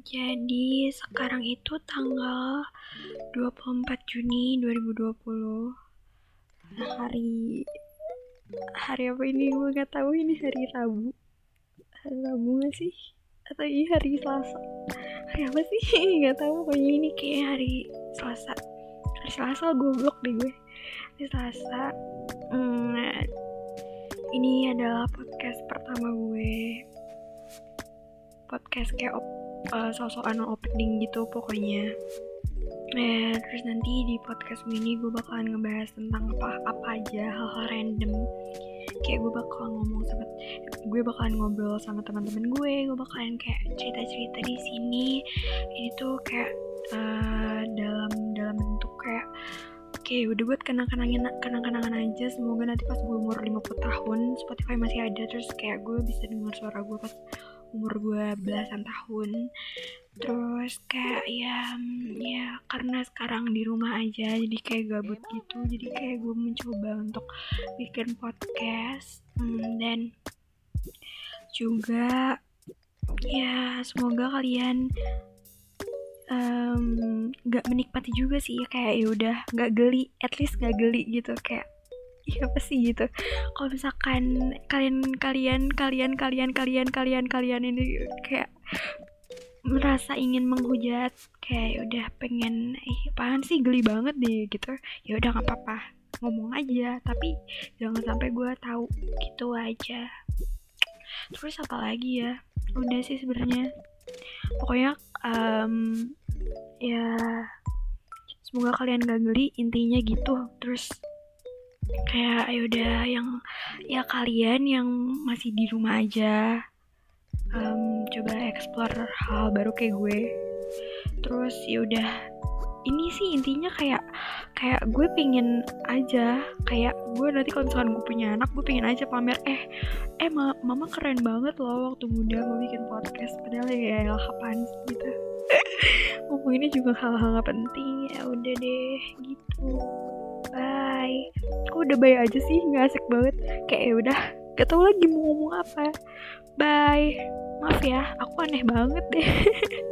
Jadi sekarang itu tanggal 24 Juni 2020 nah, Hari Hari apa ini? Gue gak tahu ini hari Rabu. Hari Rabu gak sih? Atau ini hari Selasa? Hari apa sih? gak tahu pokoknya ini kayak hari Selasa. Hari Selasa goblok deh gue. Hari Selasa hmm, Ini adalah podcast pertama gue. Podcast kayak uh, sosokan opening gitu pokoknya. Nah, terus nanti di podcast ini gue bakalan ngebahas tentang apa apa aja hal-hal random. Kayak gue bakal ngomong sama gue bakalan ngobrol sama teman-teman gue gue bakalan kayak cerita-cerita di sini. Ini tuh kayak uh, dalam dalam bentuk kayak Oke, okay, udah buat kenang-kenangan kenang-kenangan aja. Semoga nanti pas gue umur 50 tahun, Spotify masih ada. Terus kayak gue bisa dengar suara gue pas umur gue belasan tahun. Terus kayak ya ya karena sekarang di rumah aja jadi kayak gabut gitu. Jadi kayak gue mencoba untuk bikin podcast hmm, dan juga ya semoga kalian um, gak menikmati juga sih ya kayak ya udah gak geli at least gak geli gitu kayak iya apa sih gitu. Kalau misalkan kalian kalian kalian kalian kalian kalian kalian ini kayak merasa ingin menghujat kayak ya udah pengen eh apaan sih? Geli banget deh gitu. Ya udah nggak apa-apa. Ngomong aja tapi jangan sampai gue tahu gitu aja. Terus apa lagi ya? Udah sih sebenarnya. Pokoknya um, ya semoga kalian gak geli intinya gitu. Terus kayak ya udah yang ya kalian yang masih di rumah aja um, coba explore hal baru kayak gue. Terus ya udah ini sih intinya kayak kayak gue pingin aja kayak gue nanti kalau misalkan gue punya anak gue pingin aja pamer eh eh ma mama keren banget loh waktu muda mau bikin podcast padahal ya, ya apaan gitu. Ngomong ini juga hal-hal gak penting ya udah deh gitu udah bye aja sih nggak asik banget. Kayak ya udah gak tau lagi mau ngomong apa. Bye. Maaf ya aku aneh banget deh